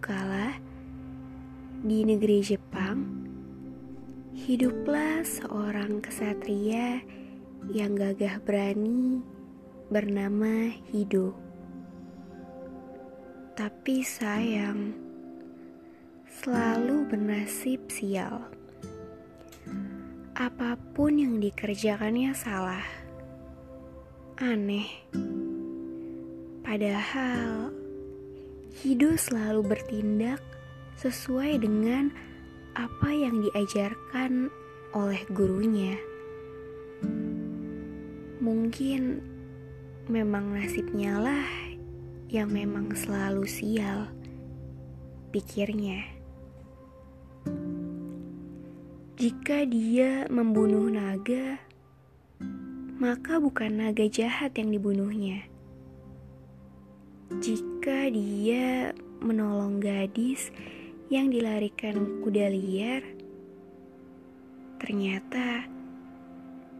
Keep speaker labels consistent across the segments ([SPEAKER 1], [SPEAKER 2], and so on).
[SPEAKER 1] Kala di negeri Jepang, hiduplah seorang kesatria yang gagah berani bernama Hido. Tapi sayang, selalu bernasib sial. Apa pun yang dikerjakannya salah. Aneh. Padahal Hido selalu bertindak sesuai dengan apa yang diajarkan oleh gurunya. Mungkin memang nasibnya lah yang memang selalu sial, pikirnya. Jika dia membunuh naga, maka bukan naga jahat yang dibunuhnya jika dia menolong gadis yang dilarikan kuda liar, ternyata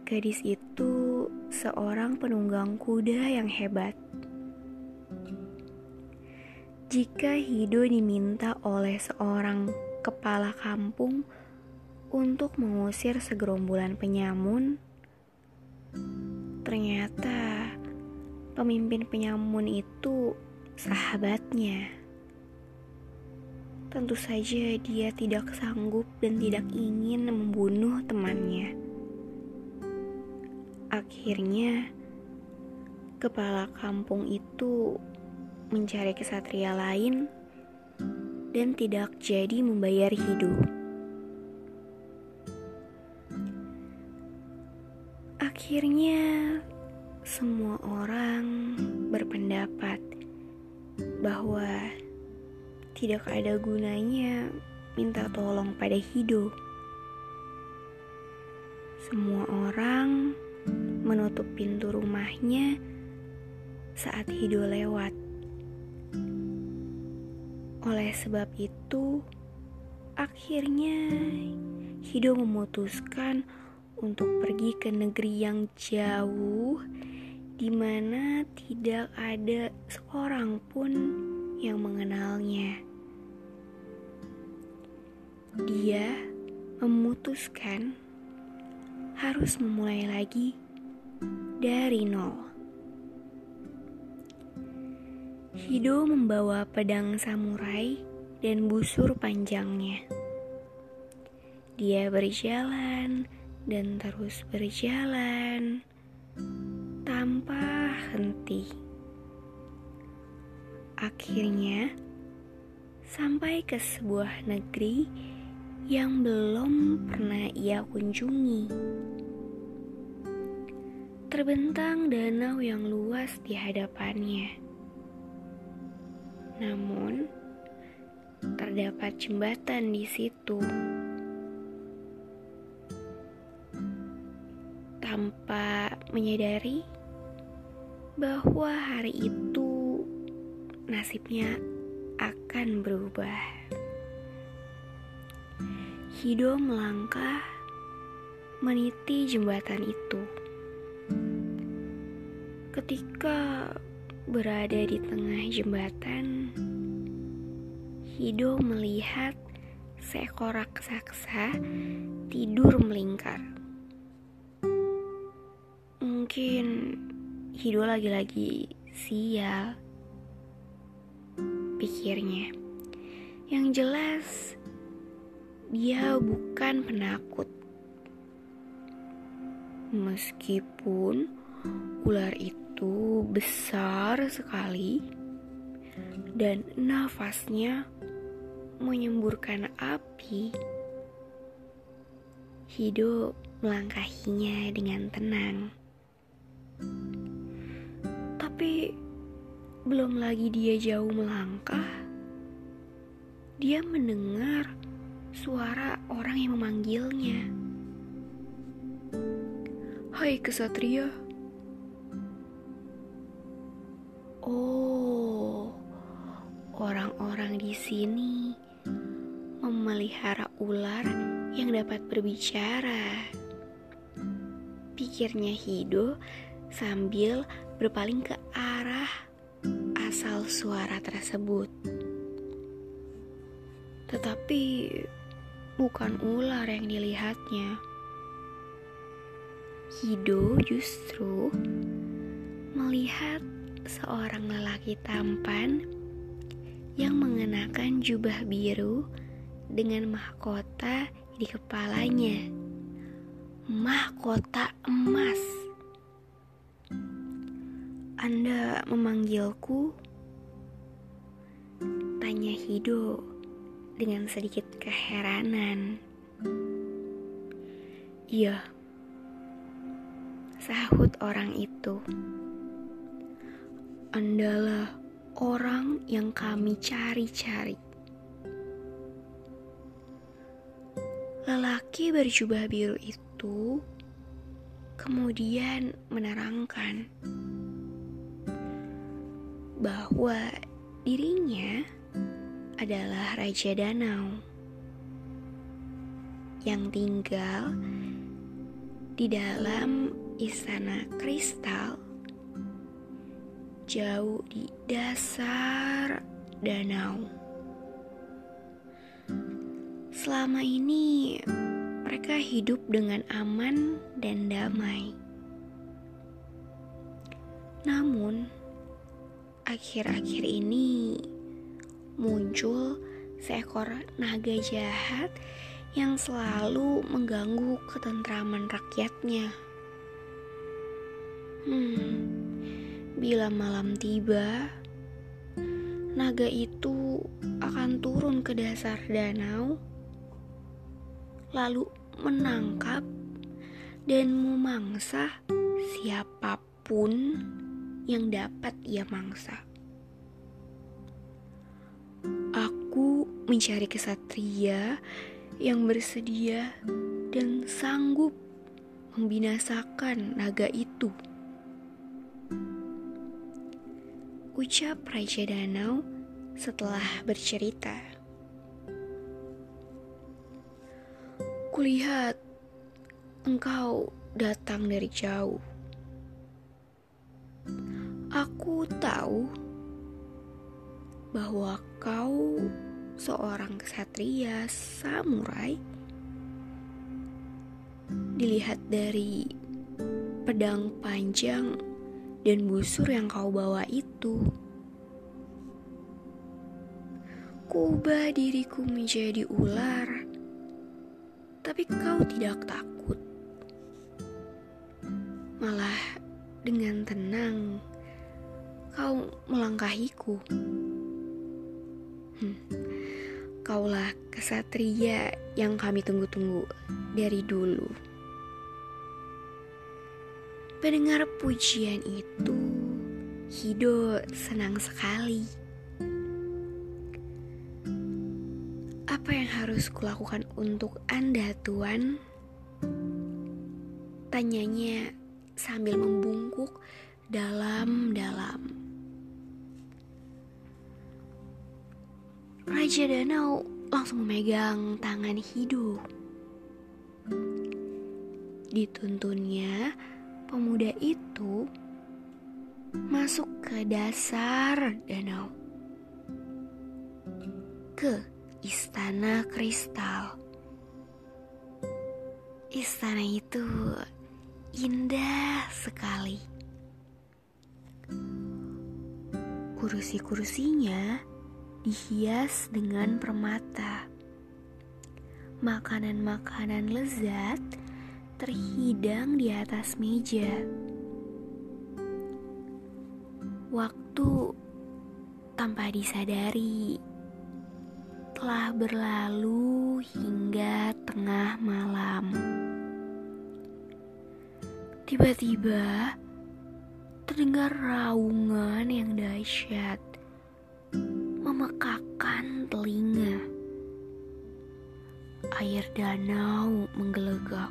[SPEAKER 1] gadis itu seorang penunggang kuda yang hebat. Jika Hido diminta oleh seorang kepala kampung untuk mengusir segerombolan penyamun, ternyata pemimpin penyamun itu sahabatnya. Tentu saja dia tidak sanggup dan tidak ingin membunuh temannya. Akhirnya, kepala kampung itu mencari kesatria lain dan tidak jadi membayar hidup. Akhirnya, semua orang berpendapat bahwa tidak ada gunanya minta tolong pada hidup. Semua orang menutup pintu rumahnya saat hidup lewat. Oleh sebab itu, akhirnya hidup memutuskan untuk pergi ke negeri yang jauh di mana tidak ada seorang pun yang mengenalnya. Dia memutuskan harus memulai lagi dari nol. Hido membawa pedang samurai dan busur panjangnya. Dia berjalan dan terus berjalan tanpa henti. Akhirnya, sampai ke sebuah negeri yang belum pernah ia kunjungi. Terbentang danau yang luas di hadapannya. Namun, terdapat jembatan di situ. Menyadari, bahwa hari itu nasibnya akan berubah. Hido melangkah meniti jembatan itu. Ketika berada di tengah jembatan, Hido melihat seekor raksasa tidur melingkar. Mungkin Hido lagi-lagi sial Pikirnya Yang jelas Dia bukan penakut Meskipun ular itu besar sekali dan nafasnya menyemburkan api. Hidup melangkahinya dengan tenang. Tapi belum lagi dia jauh melangkah, dia mendengar suara orang yang memanggilnya. Hai kesatria. Oh, orang-orang di sini memelihara ular yang dapat berbicara. Pikirnya Hido sambil berpaling ke suara tersebut. Tetapi bukan ular yang dilihatnya. Hido justru melihat seorang lelaki tampan yang mengenakan jubah biru dengan mahkota di kepalanya. Mahkota emas. Anda memanggilku? Tanya Hido dengan sedikit keheranan. Iya, sahut orang itu. Andalah orang yang kami cari-cari. Lelaki berjubah biru itu kemudian menerangkan bahwa dirinya adalah Raja Danau yang tinggal di dalam istana kristal jauh di dasar danau. Selama ini mereka hidup dengan aman dan damai. Namun, akhir-akhir ini muncul seekor naga jahat yang selalu mengganggu ketentraman rakyatnya. Hmm, bila malam tiba, naga itu akan turun ke dasar danau, lalu menangkap dan memangsa siapa pun yang dapat ia mangsa. Mencari kesatria yang bersedia dan sanggup membinasakan naga itu. Ucap Raja Danau setelah bercerita. Kulihat engkau datang dari jauh. Aku tahu bahwa kau seorang kesatria samurai dilihat dari pedang panjang dan busur yang kau bawa itu. Kubah diriku menjadi ular, tapi kau tidak takut. Malah dengan tenang kau melangkahiku. Hmm. Kaulah kesatria yang kami tunggu-tunggu dari dulu. Pendengar pujian itu, Hido senang sekali. Apa yang harus kulakukan untuk Anda, Tuan? Tanyanya sambil membungkuk dalam-dalam. Raja Danau langsung memegang tangan hidup. Dituntunnya, pemuda itu masuk ke dasar danau. Ke istana kristal. Istana itu indah sekali. Kursi-kursinya dihias dengan permata. Makanan-makanan lezat terhidang di atas meja. Waktu tanpa disadari telah berlalu hingga tengah malam. Tiba-tiba terdengar raungan yang dahsyat, Air danau menggelegak.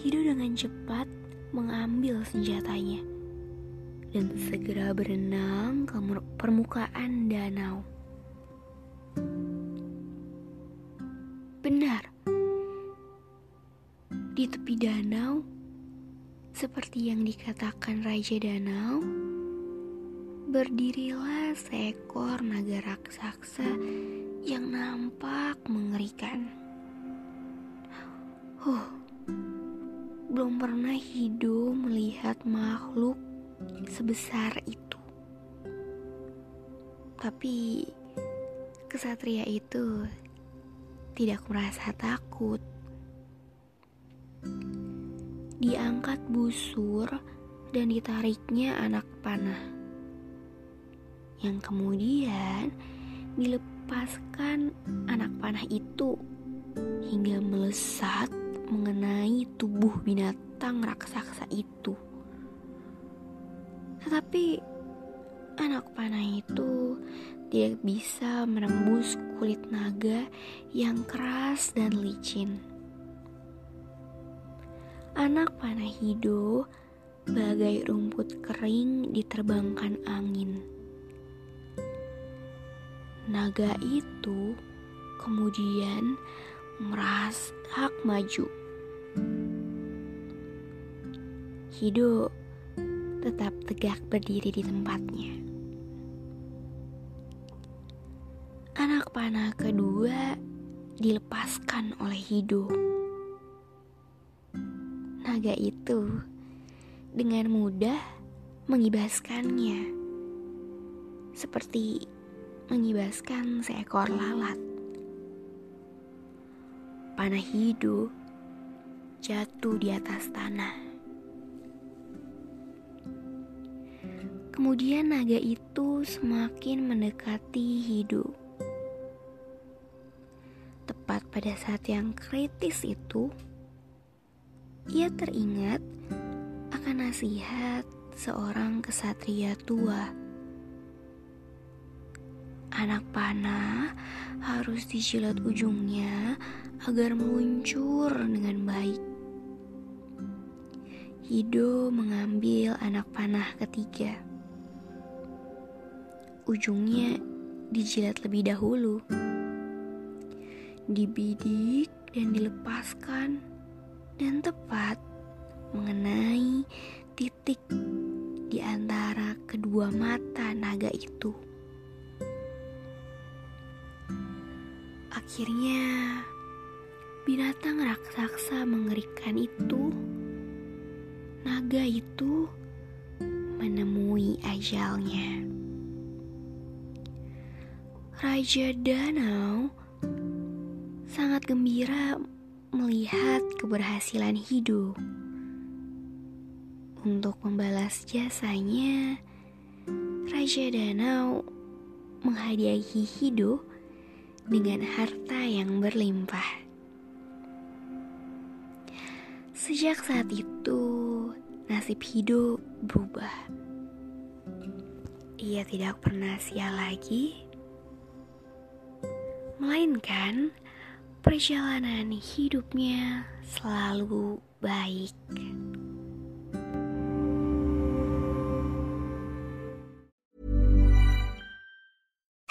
[SPEAKER 1] Hidu dengan cepat mengambil senjatanya dan segera berenang ke permukaan danau. Benar, di tepi danau, seperti yang dikatakan Raja Danau, berdirilah seekor naga raksasa yang nampak mengerikan. Huh, belum pernah hidup melihat makhluk sebesar itu. Tapi kesatria itu tidak merasa takut. Diangkat busur dan ditariknya anak panah. Yang kemudian dilepaskan anak panah itu hingga melesat mengenai tubuh binatang raksasa itu. Tetapi anak panah itu tidak bisa menembus kulit naga yang keras dan licin. Anak panah hidup bagai rumput kering diterbangkan angin. Naga itu kemudian merasak maju Hidup tetap tegak berdiri di tempatnya. Anak panah kedua dilepaskan oleh hidup. Naga itu dengan mudah mengibaskannya, seperti mengibaskan seekor lalat. Panah hidup jatuh di atas tanah. Kemudian naga itu semakin mendekati hidup. Tepat pada saat yang kritis itu, ia teringat akan nasihat seorang kesatria tua. Anak panah harus dijilat ujungnya agar meluncur dengan baik. Hido mengambil anak panah ketiga ujungnya dijilat lebih dahulu. Dibidik dan dilepaskan dan tepat mengenai titik di antara kedua mata naga itu. Akhirnya, binatang raksasa mengerikan itu, naga itu menemui ajalnya. Raja Danau sangat gembira melihat keberhasilan hidup. Untuk membalas jasanya, Raja Danau menghadiahi hidup dengan harta yang berlimpah. Sejak saat itu, nasib hidup berubah. Ia tidak pernah sial lagi melainkan perjalanan hidupnya selalu baik.